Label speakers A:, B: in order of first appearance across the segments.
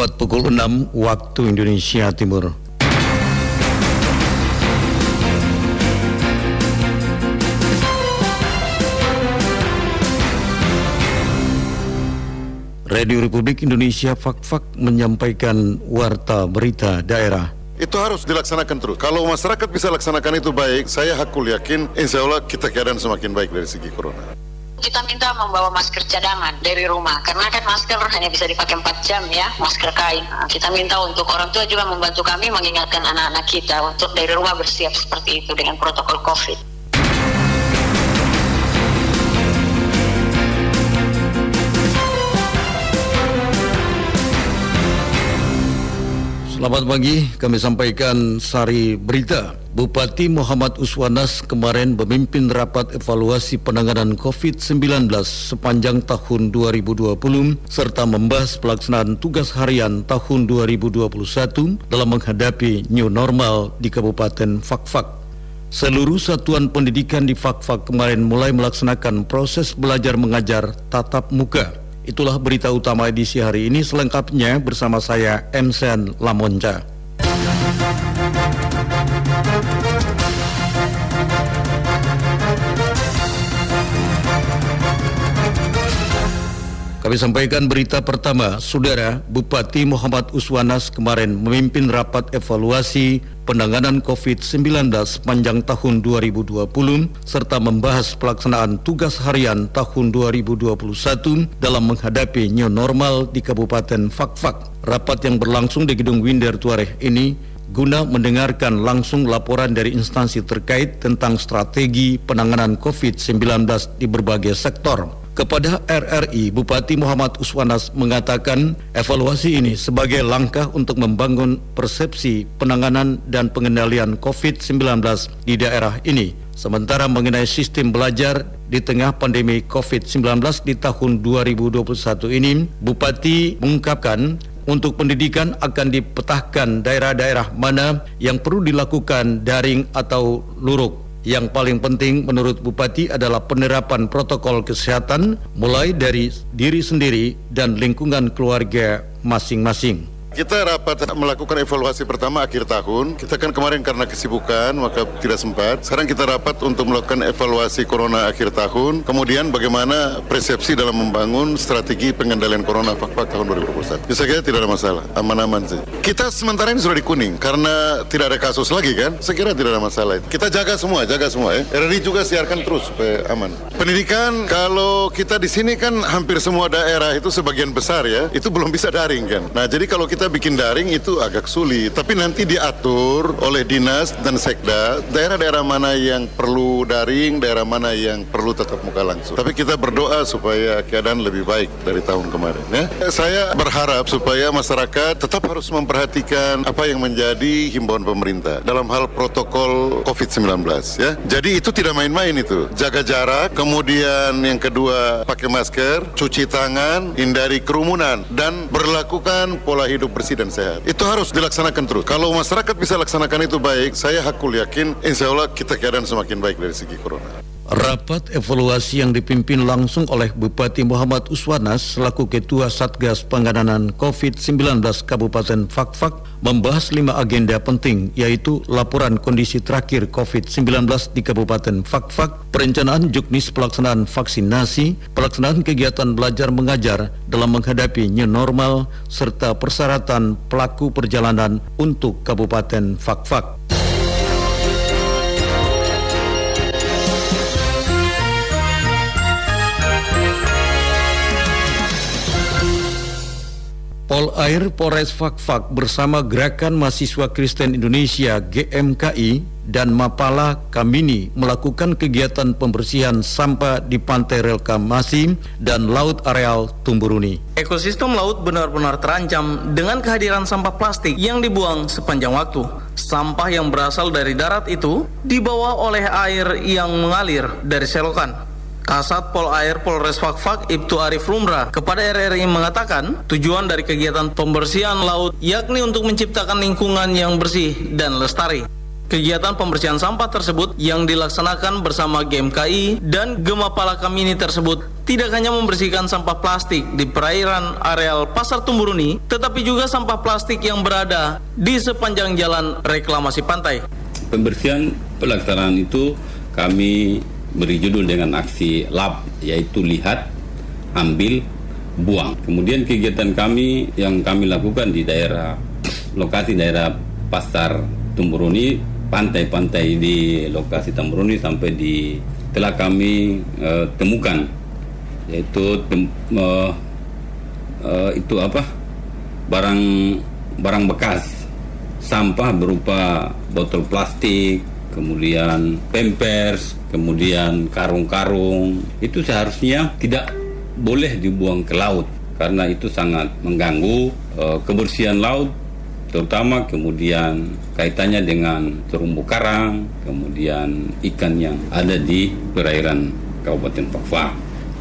A: tepat pukul 6 waktu Indonesia Timur. Radio Republik Indonesia Fak-Fak menyampaikan warta berita daerah.
B: Itu harus dilaksanakan terus. Kalau masyarakat bisa laksanakan itu baik, saya hakul yakin insya Allah kita keadaan semakin baik dari segi corona
C: kita minta membawa masker cadangan dari rumah karena kan masker hanya bisa dipakai 4 jam ya masker kain. Nah, kita minta untuk orang tua juga membantu kami mengingatkan anak-anak kita untuk dari rumah bersiap seperti itu dengan protokol covid.
A: Selamat pagi, kami sampaikan sari berita. Bupati Muhammad Uswanas kemarin memimpin rapat evaluasi penanganan COVID-19 sepanjang tahun 2020 serta membahas pelaksanaan tugas harian tahun 2021 dalam menghadapi new normal di Kabupaten Fakfak. Seluruh satuan pendidikan di Fakfak kemarin mulai melaksanakan proses belajar mengajar tatap muka. Itulah berita utama edisi hari ini selengkapnya bersama saya Emsen Lamonca. Kami sampaikan berita pertama, Saudara Bupati Muhammad Uswanas kemarin memimpin rapat evaluasi penanganan COVID-19 sepanjang tahun 2020 serta membahas pelaksanaan tugas harian tahun 2021 dalam menghadapi new normal di Kabupaten Fakfak. Rapat yang berlangsung di Gedung Winder Tuareg ini guna mendengarkan langsung laporan dari instansi terkait tentang strategi penanganan COVID-19 di berbagai sektor. Kepada RRI, Bupati Muhammad Uswanas mengatakan evaluasi ini sebagai langkah untuk membangun persepsi penanganan dan pengendalian COVID-19 di daerah ini. Sementara mengenai sistem belajar di tengah pandemi COVID-19 di tahun 2021 ini, Bupati mengungkapkan untuk pendidikan akan dipetahkan daerah-daerah mana yang perlu dilakukan daring atau luruk yang paling penting menurut Bupati adalah penerapan protokol kesehatan mulai dari diri sendiri dan lingkungan keluarga masing-masing.
B: Kita rapat melakukan evaluasi pertama akhir tahun. Kita kan kemarin karena kesibukan maka tidak sempat. Sekarang kita rapat untuk melakukan evaluasi corona akhir tahun. Kemudian bagaimana persepsi dalam membangun strategi pengendalian corona fak-fak tahun 2021. Bisa kira tidak ada masalah, aman-aman sih. Kita sementara ini sudah di kuning karena tidak ada kasus lagi kan. Saya kira tidak ada masalah itu. Kita jaga semua, jaga semua ya. RRI juga siarkan terus supaya aman. Pendidikan kalau kita di sini kan hampir semua daerah itu sebagian besar ya, itu belum bisa daring kan. Nah, jadi kalau kita bikin daring itu agak sulit, tapi nanti diatur oleh dinas dan sekda daerah-daerah mana yang perlu daring, daerah mana yang perlu tetap muka langsung. Tapi kita berdoa supaya keadaan lebih baik dari tahun kemarin. Ya. Saya berharap supaya masyarakat tetap harus memperhatikan apa yang menjadi himbauan pemerintah dalam hal protokol COVID-19. Ya. Jadi itu tidak main-main itu. Jaga jarak, kemudian yang kedua pakai masker, cuci tangan, hindari kerumunan, dan berlakukan pola hidup bersih dan sehat. Itu harus dilaksanakan terus. Kalau masyarakat bisa laksanakan itu baik, saya hakul yakin insya Allah kita keadaan semakin baik dari segi corona.
A: Rapat evaluasi yang dipimpin langsung oleh Bupati Muhammad Uswanas selaku Ketua Satgas Penanganan COVID-19 Kabupaten Fakfak membahas lima agenda penting yaitu laporan kondisi terakhir COVID-19 di Kabupaten Fakfak, perencanaan juknis pelaksanaan vaksinasi, pelaksanaan kegiatan belajar mengajar dalam menghadapi new normal, serta persyaratan pelaku perjalanan untuk Kabupaten Fakfak. Polair Polres Fakfak bersama Gerakan Mahasiswa Kristen Indonesia GMKI dan Mapala Kamini melakukan kegiatan pembersihan sampah di pantai Relkamasi dan laut areal Tumburuni.
D: Ekosistem laut benar-benar terancam dengan kehadiran sampah plastik yang dibuang sepanjang waktu. Sampah yang berasal dari darat itu dibawa oleh air yang mengalir dari selokan. Kasat Pol Air Polres Fakfak Ibtu Arif Lumrah kepada RRI mengatakan tujuan dari kegiatan pembersihan laut yakni untuk menciptakan lingkungan yang bersih dan lestari. Kegiatan pembersihan sampah tersebut yang dilaksanakan bersama GMKI dan Gema Palakamini tersebut tidak hanya membersihkan sampah plastik di perairan areal Pasar Tumburuni, tetapi juga sampah plastik yang berada di sepanjang jalan reklamasi pantai.
E: Pembersihan pelaksanaan itu kami beri judul dengan aksi lab yaitu lihat, ambil, buang. Kemudian kegiatan kami yang kami lakukan di daerah lokasi daerah Pasar Tumburuni pantai-pantai di lokasi Tamburuni sampai di telah kami uh, temukan yaitu tem, uh, uh, itu apa barang barang bekas sampah berupa botol plastik kemudian pampers kemudian karung-karung itu seharusnya tidak boleh dibuang ke laut karena itu sangat mengganggu uh, kebersihan laut terutama kemudian kaitannya dengan terumbu karang, kemudian ikan yang ada di perairan Kabupaten Papua.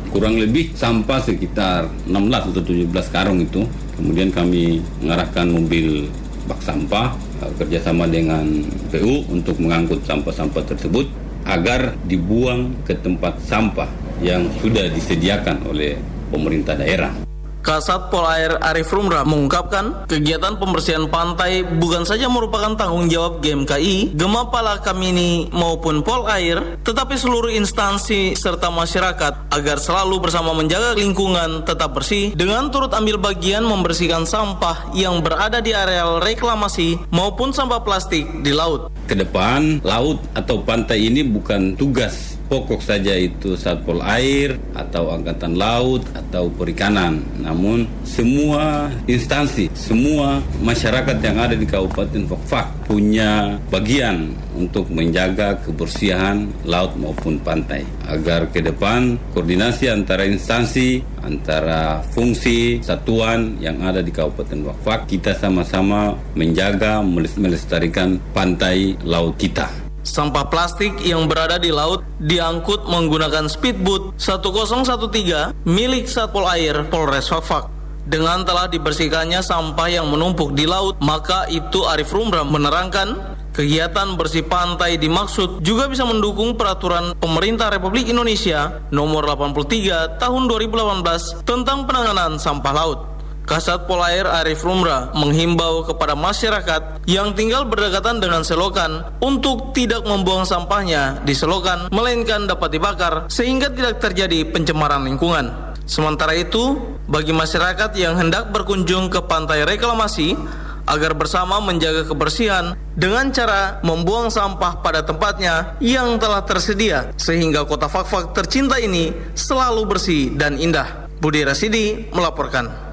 E: Kurang lebih sampah sekitar 16 atau 17 karung itu. Kemudian kami mengarahkan mobil bak sampah eh, kerjasama dengan PU untuk mengangkut sampah-sampah tersebut agar dibuang ke tempat sampah yang sudah disediakan oleh pemerintah daerah.
D: Kasat Polair Arif Rumrah mengungkapkan kegiatan pembersihan pantai bukan saja merupakan tanggung jawab GMKI, Gema Pala Kamini maupun Polair, tetapi seluruh instansi serta masyarakat agar selalu bersama menjaga lingkungan tetap bersih dengan turut ambil bagian membersihkan sampah yang berada di areal reklamasi maupun sampah plastik di laut.
E: Ke depan laut atau pantai ini bukan tugas pokok saja itu Satpol Air atau Angkatan Laut atau Perikanan. Namun semua instansi, semua masyarakat yang ada di Kabupaten Fakfak punya bagian untuk menjaga kebersihan laut maupun pantai. Agar ke depan koordinasi antara instansi, antara fungsi satuan yang ada di Kabupaten Fakfak kita sama-sama menjaga melestarikan pantai laut kita.
D: Sampah plastik yang berada di laut diangkut menggunakan speedboat 1013 milik Satpol Air Polres Fakfak. Dengan telah dibersihkannya sampah yang menumpuk di laut, maka itu Arif Rumram menerangkan Kegiatan bersih pantai dimaksud juga bisa mendukung peraturan pemerintah Republik Indonesia nomor 83 tahun 2018 tentang penanganan sampah laut. Kasat Polair Arif Rumra menghimbau kepada masyarakat yang tinggal berdekatan dengan selokan untuk tidak membuang sampahnya di selokan, melainkan dapat dibakar sehingga tidak terjadi pencemaran lingkungan. Sementara itu, bagi masyarakat yang hendak berkunjung ke pantai reklamasi, agar bersama menjaga kebersihan dengan cara membuang sampah pada tempatnya yang telah tersedia sehingga kota Fakfak tercinta ini selalu bersih dan indah. Budi Rasidi melaporkan.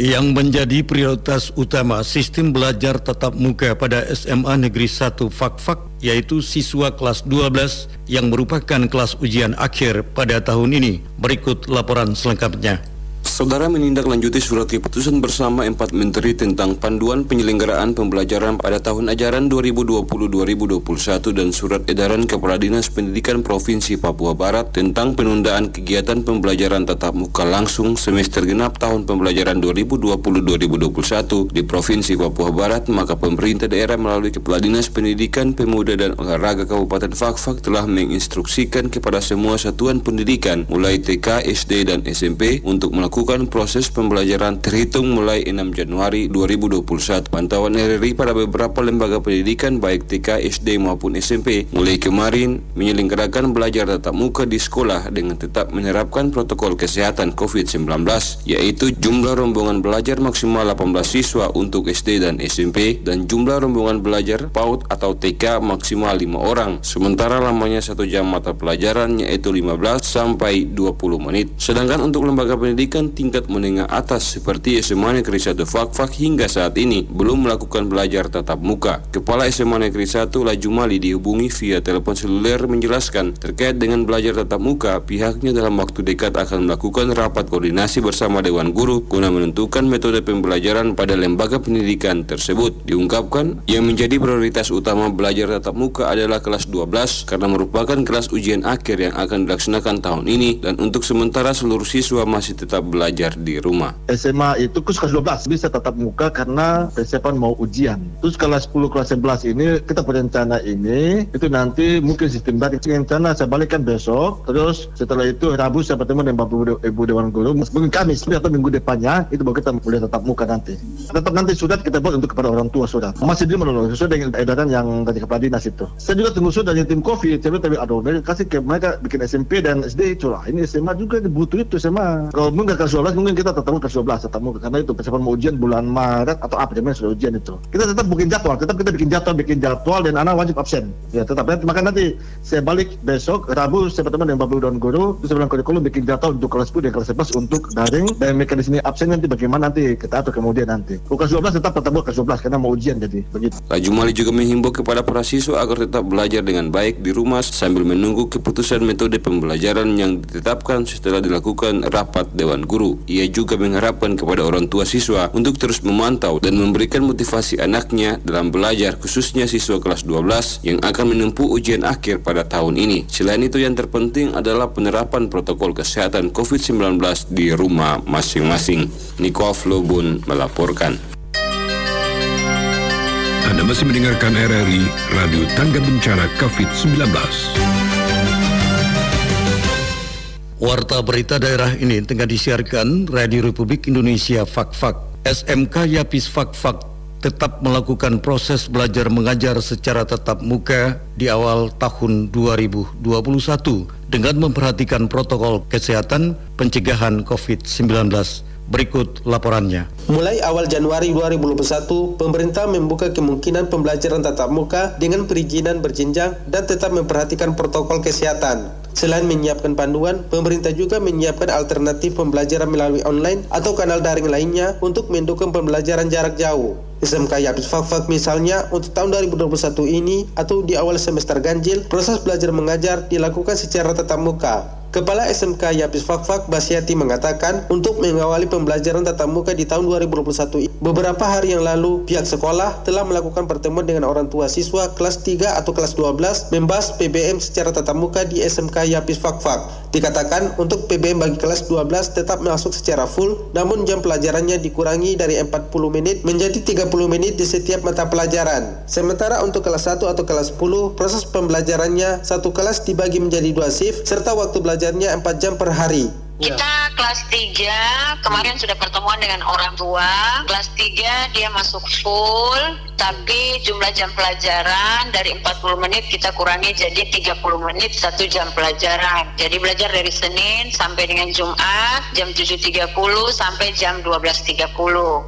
A: Yang menjadi prioritas utama sistem belajar tatap muka pada SMA Negeri 1 Fakfak yaitu siswa kelas 12 yang merupakan kelas ujian akhir pada tahun ini. Berikut laporan selengkapnya.
F: Saudara menindaklanjuti surat keputusan bersama empat menteri tentang panduan penyelenggaraan pembelajaran pada tahun ajaran 2020-2021 dan surat edaran Kepala Dinas Pendidikan Provinsi Papua Barat tentang penundaan kegiatan pembelajaran tatap muka langsung semester genap tahun pembelajaran 2020-2021 di Provinsi Papua Barat, maka pemerintah daerah melalui Kepala Dinas Pendidikan Pemuda dan Olahraga Kabupaten Fakfak telah menginstruksikan kepada semua satuan pendidikan mulai TK, SD, dan SMP untuk melakukan melakukan proses pembelajaran terhitung mulai 6 Januari 2021. Pantauan RRI pada beberapa lembaga pendidikan baik TK, SD maupun SMP mulai kemarin menyelenggarakan belajar tatap muka di sekolah dengan tetap menerapkan protokol kesehatan COVID-19 yaitu jumlah rombongan belajar maksimal 18 siswa untuk SD dan SMP dan jumlah rombongan belajar PAUD atau TK maksimal 5 orang sementara lamanya satu jam mata pelajaran yaitu 15 sampai 20 menit sedangkan untuk lembaga pendidikan tingkat menengah atas seperti SMA Negeri 1 Fakfak hingga saat ini belum melakukan belajar tatap muka. Kepala SMA Negeri 1 Lajumali dihubungi via telepon seluler menjelaskan terkait dengan belajar tatap muka, pihaknya dalam waktu dekat akan melakukan rapat koordinasi bersama Dewan Guru guna menentukan metode pembelajaran pada lembaga pendidikan tersebut. Diungkapkan, yang menjadi prioritas utama belajar tatap muka adalah kelas 12 karena merupakan kelas ujian akhir yang akan dilaksanakan tahun ini dan untuk sementara seluruh siswa masih tetap belajar di rumah.
G: SMA itu kelas 12 bisa tetap muka karena persiapan mau ujian. Terus kelas 10 kelas 11 ini kita berencana ini itu nanti mungkin sistem balik rencana saya balikkan besok terus setelah itu Rabu saya bertemu dengan Bapak Ibu Dewan Guru mungkin Kamis atau minggu depannya itu baru kita boleh tetap muka nanti. Tetap nanti surat kita buat untuk kepada orang tua surat. Masih di menolak sesuai dengan edaran yang dari kepala dinas itu. Saya juga tunggu surat dari tim COVID. Saya tapi aduh mereka kasih ke mereka bikin SMP dan SD itu lah. Ini SMA juga butuh itu SMA. Kalau kelas 12 mungkin kita tetap kelas 12 tetap muka karena itu persiapan mau ujian bulan Maret atau apa namanya sudah ujian itu. Kita tetap bikin jadwal, tetap kita bikin jadwal, bikin jadwal dan anak wajib absen. Ya tetap. Maka nanti saya balik besok Rabu saya bertemu dengan Bapak dan Guru terus bilang kurikulum bikin jadwal untuk kelas 10 dan kelas 11 untuk daring dan mekanisme absen nanti bagaimana nanti kita atur kemudian nanti. Kelas 12 tetap tetap kelas 12 karena mau ujian jadi begitu.
F: Laju Mali juga menghimbau kepada para siswa agar tetap belajar dengan baik di rumah sambil menunggu keputusan metode pembelajaran yang ditetapkan setelah dilakukan rapat Dewan Guru. Ia juga mengharapkan kepada orang tua siswa untuk terus memantau dan memberikan motivasi anaknya dalam belajar khususnya siswa kelas 12 yang akan menempuh ujian akhir pada tahun ini. Selain itu yang terpenting adalah penerapan protokol kesehatan COVID-19 di rumah masing-masing. Niko Flobun melaporkan.
H: Anda masih mendengarkan RRI Radio Tangga Bencana COVID-19.
A: Warta berita daerah ini tengah disiarkan Radio Republik Indonesia Fakfak. SMK Yapis Fakfak tetap melakukan proses belajar mengajar secara tatap muka di awal tahun 2021 dengan memperhatikan protokol kesehatan pencegahan COVID-19. Berikut laporannya.
I: Mulai awal Januari 2021, pemerintah membuka kemungkinan pembelajaran tatap muka dengan perizinan berjenjang dan tetap memperhatikan protokol kesehatan. Selain menyiapkan panduan, pemerintah juga menyiapkan alternatif pembelajaran melalui online atau kanal daring lainnya untuk mendukung pembelajaran jarak jauh. SMK Yapis Fakfak misalnya untuk tahun 2021 ini atau di awal semester ganjil, proses belajar mengajar dilakukan secara tatap muka. Kepala SMK Yapis Fakfak Basyati mengatakan untuk mengawali pembelajaran tatap muka di tahun 2021 beberapa hari yang lalu pihak sekolah telah melakukan pertemuan dengan orang tua siswa kelas 3 atau kelas 12 membahas PBM secara tatap muka di SMK Yapis Fakfak. Dikatakan untuk PBM bagi kelas 12 tetap masuk secara full namun jam pelajarannya dikurangi dari 40 menit menjadi 30 menit di setiap mata pelajaran. Sementara untuk kelas 1 atau kelas 10 proses pembelajarannya satu kelas dibagi menjadi dua shift serta waktu belajar belajarnya 4 jam per hari.
C: Kita kelas 3 kemarin sudah pertemuan dengan orang tua. Kelas 3 dia masuk full, tapi jumlah jam pelajaran dari 40 menit kita kurangi jadi 30 menit satu jam pelajaran. Jadi belajar dari Senin sampai dengan Jumat jam 7.30 sampai jam 12.30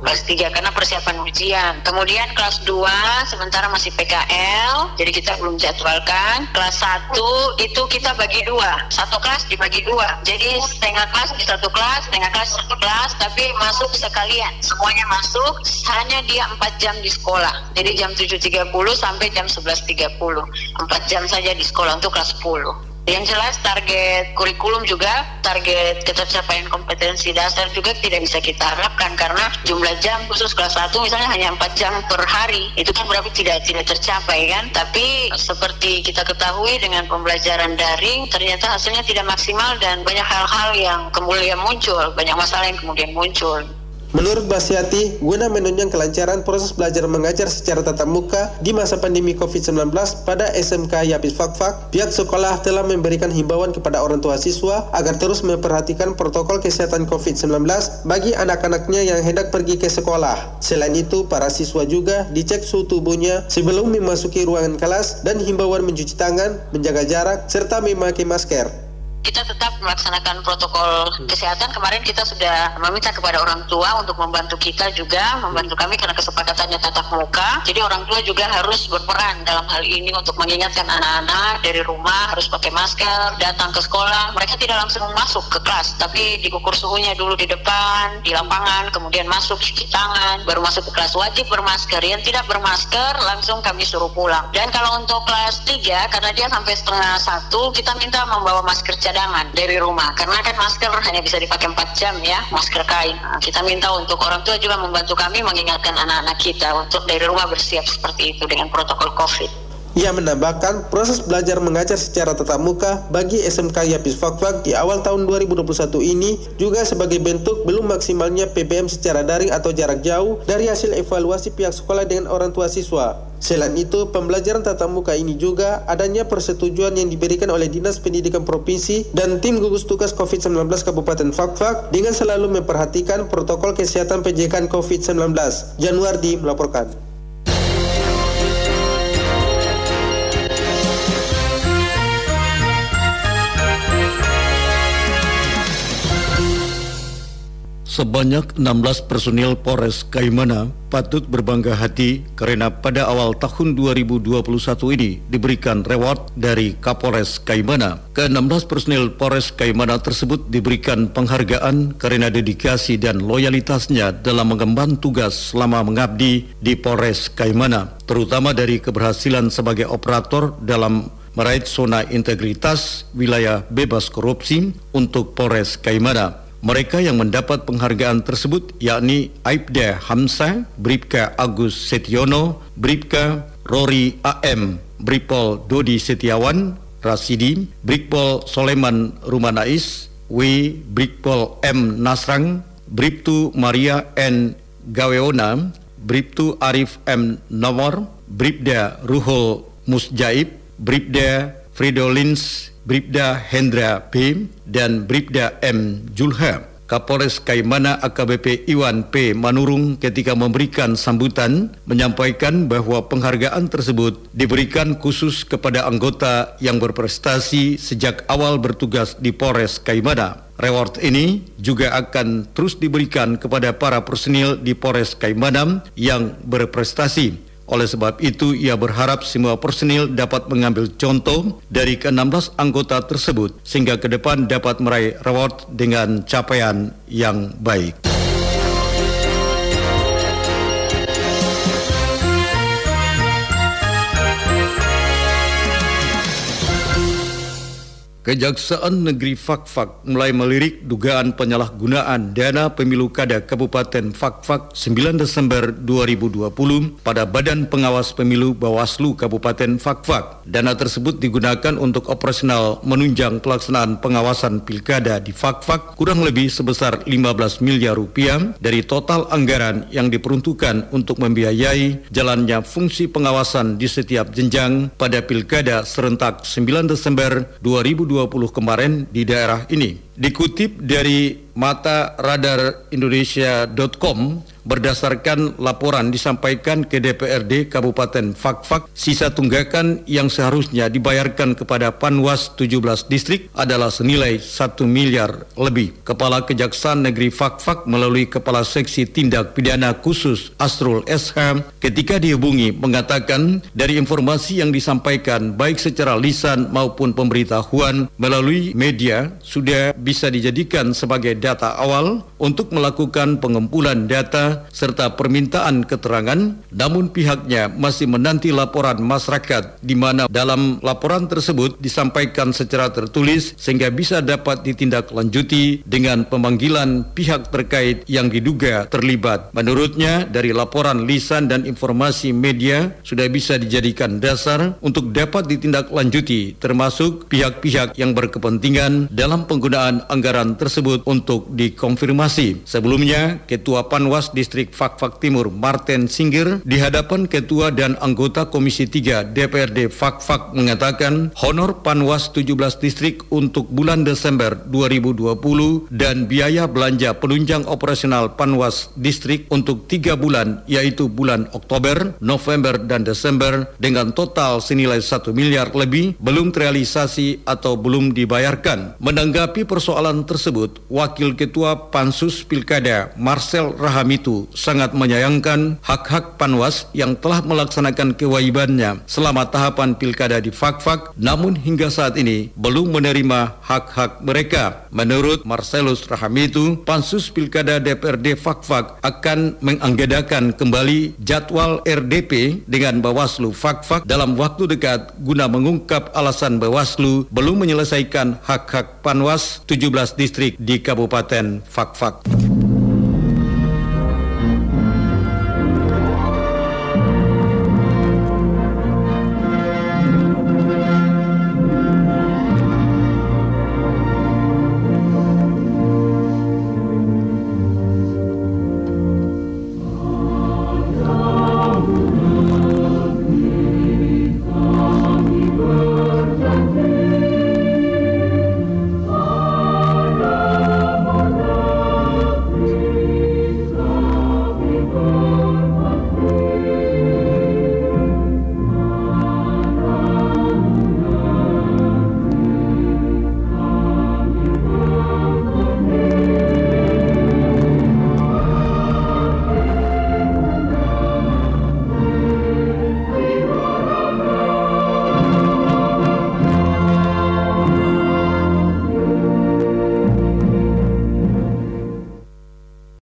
C: kelas 3 karena persiapan ujian. Kemudian kelas 2 sementara masih PKL, jadi kita belum jadwalkan. Kelas 1 itu kita bagi dua, satu kelas dibagi dua. Jadi setengah setengah kelas di satu kelas, setengah kelas satu kelas, tapi masuk sekalian. Semuanya masuk, hanya dia 4 jam di sekolah. Jadi jam 7.30 sampai jam 11.30. 4 jam saja di sekolah untuk kelas 10. Yang jelas target kurikulum juga, target ketercapaian kompetensi dasar juga tidak bisa kita harapkan karena jumlah jam khusus kelas 1 misalnya hanya 4 jam per hari. Itu kan berarti tidak tidak tercapai kan. Tapi seperti kita ketahui dengan pembelajaran daring ternyata hasilnya tidak maksimal dan banyak hal-hal yang kemudian muncul, banyak masalah yang kemudian muncul.
I: Menurut Basyati, guna menunjang kelancaran proses belajar mengajar secara tatap muka di masa pandemi COVID-19 pada SMK Yapis Fakfak, pihak sekolah telah memberikan himbauan kepada orang tua siswa agar terus memperhatikan protokol kesehatan COVID-19 bagi anak-anaknya yang hendak pergi ke sekolah. Selain itu, para siswa juga dicek suhu tubuhnya sebelum memasuki ruangan kelas dan himbauan mencuci tangan, menjaga jarak, serta memakai masker.
C: Kita tetap melaksanakan protokol hmm. kesehatan. Kemarin kita sudah meminta kepada orang tua untuk membantu kita juga, membantu kami karena kesepakatannya tatap muka. Jadi orang tua juga harus berperan dalam hal ini untuk mengingatkan anak-anak dari rumah harus pakai masker, datang ke sekolah. Mereka tidak langsung masuk ke kelas, tapi diukur suhunya dulu di depan, di lapangan, kemudian masuk cuci tangan, baru masuk ke kelas wajib bermasker. Yang tidak bermasker langsung kami suruh pulang. Dan kalau untuk kelas 3, karena dia sampai setengah satu, kita minta membawa masker cadangan dari rumah. Karena kan masker hanya bisa dipakai 4 jam ya masker kain. Nah, kita minta untuk orang tua juga membantu kami mengingatkan anak-anak kita untuk dari rumah bersiap seperti itu dengan protokol covid.
I: Ia menambahkan proses belajar mengajar secara tatap muka bagi SMK Yapis Fakfak di awal tahun 2021 ini juga sebagai bentuk belum maksimalnya PBM secara daring atau jarak jauh dari hasil evaluasi pihak sekolah dengan orang tua siswa. Selain itu, pembelajaran tatap muka ini juga adanya persetujuan yang diberikan oleh Dinas Pendidikan Provinsi dan tim gugus tugas COVID-19 Kabupaten Fakfak dengan selalu memperhatikan protokol kesehatan pencegahan COVID-19. Januardi melaporkan.
A: Sebanyak 16 personil Polres Kaimana patut berbangga hati karena pada awal tahun 2021 ini diberikan reward dari Kapolres Kaimana. Ke-16 personil Polres Kaimana tersebut diberikan penghargaan karena dedikasi dan loyalitasnya dalam mengemban tugas selama mengabdi di Polres Kaimana, terutama dari keberhasilan sebagai operator dalam meraih zona integritas wilayah bebas korupsi untuk Polres Kaimana. Mereka yang mendapat penghargaan tersebut yakni Aibda Hamsa, Bribka Agus Setiono, Bribka Rory AM, Bripol Dodi Setiawan, Rasidi, Bripol Soleman Rumanais, W. Bripol M. Nasrang, Briptu Maria N. Gaweona, Briptu Arif M. Nomor, Bribda Ruhul Musjaib, Bribda Fridolins Bribda Hendra P. dan Bribda M. Julha. Kapolres Kaimana AKBP Iwan P. Manurung ketika memberikan sambutan menyampaikan bahwa penghargaan tersebut diberikan khusus kepada anggota yang berprestasi sejak awal bertugas di Polres Kaimana. Reward ini juga akan terus diberikan kepada para personil di Polres Kaimana yang berprestasi. Oleh sebab itu, ia berharap semua personil dapat mengambil contoh dari ke-16 anggota tersebut sehingga ke depan dapat meraih reward dengan capaian yang baik. Kejaksaan Negeri Fakfak mulai melirik dugaan penyalahgunaan dana pemilu kada Kabupaten Fakfak 9 Desember 2020 pada Badan Pengawas Pemilu Bawaslu Kabupaten Fakfak. Dana tersebut digunakan untuk operasional menunjang pelaksanaan pengawasan pilkada di Fakfak kurang lebih sebesar 15 miliar rupiah dari total anggaran yang diperuntukkan untuk membiayai jalannya fungsi pengawasan di setiap jenjang pada pilkada serentak 9 Desember 2020 kemarin di daerah ini. Dikutip dari mata radar Indonesia.com, berdasarkan laporan disampaikan ke DPRD Kabupaten Fakfak, sisa tunggakan yang seharusnya dibayarkan kepada Panwas 17 distrik adalah senilai 1 miliar lebih. Kepala Kejaksaan Negeri Fakfak melalui Kepala Seksi Tindak Pidana Khusus Asrul SH ketika dihubungi mengatakan dari informasi yang disampaikan baik secara lisan maupun pemberitahuan melalui media sudah bisa dijadikan sebagai data awal untuk melakukan pengumpulan data serta permintaan keterangan, namun pihaknya masih menanti laporan masyarakat di mana dalam laporan tersebut disampaikan secara tertulis sehingga bisa dapat ditindaklanjuti dengan pemanggilan pihak terkait yang diduga terlibat. Menurutnya, dari laporan lisan dan informasi media sudah bisa dijadikan dasar untuk dapat ditindaklanjuti termasuk pihak-pihak yang berkepentingan dalam penggunaan anggaran tersebut untuk dikonfirmasi informasi. Sebelumnya, Ketua Panwas Distrik Fakfak Timur Martin Singgir di hadapan Ketua dan anggota Komisi 3 DPRD Fakfak mengatakan honor Panwas 17 distrik untuk bulan Desember 2020 dan biaya belanja penunjang operasional Panwas distrik untuk tiga bulan yaitu bulan Oktober, November, dan Desember dengan total senilai 1 miliar lebih belum terrealisasi atau belum dibayarkan. Menanggapi persoalan tersebut, Wakil Ketua Pansus Pilkada Marcel Rahamitu sangat menyayangkan hak-hak Panwas yang telah melaksanakan kewajibannya selama tahapan pilkada di Fakfak, namun hingga saat ini belum menerima hak-hak mereka. Menurut Marcelus Rahamitu, Pansus Pilkada DPRD Fakfak akan menganggedakan kembali jadwal RDP dengan Bawaslu Fakfak dalam waktu dekat guna mengungkap alasan Bawaslu belum menyelesaikan hak-hak Panwas 17 distrik di Kabupaten Fakfak. Fuck.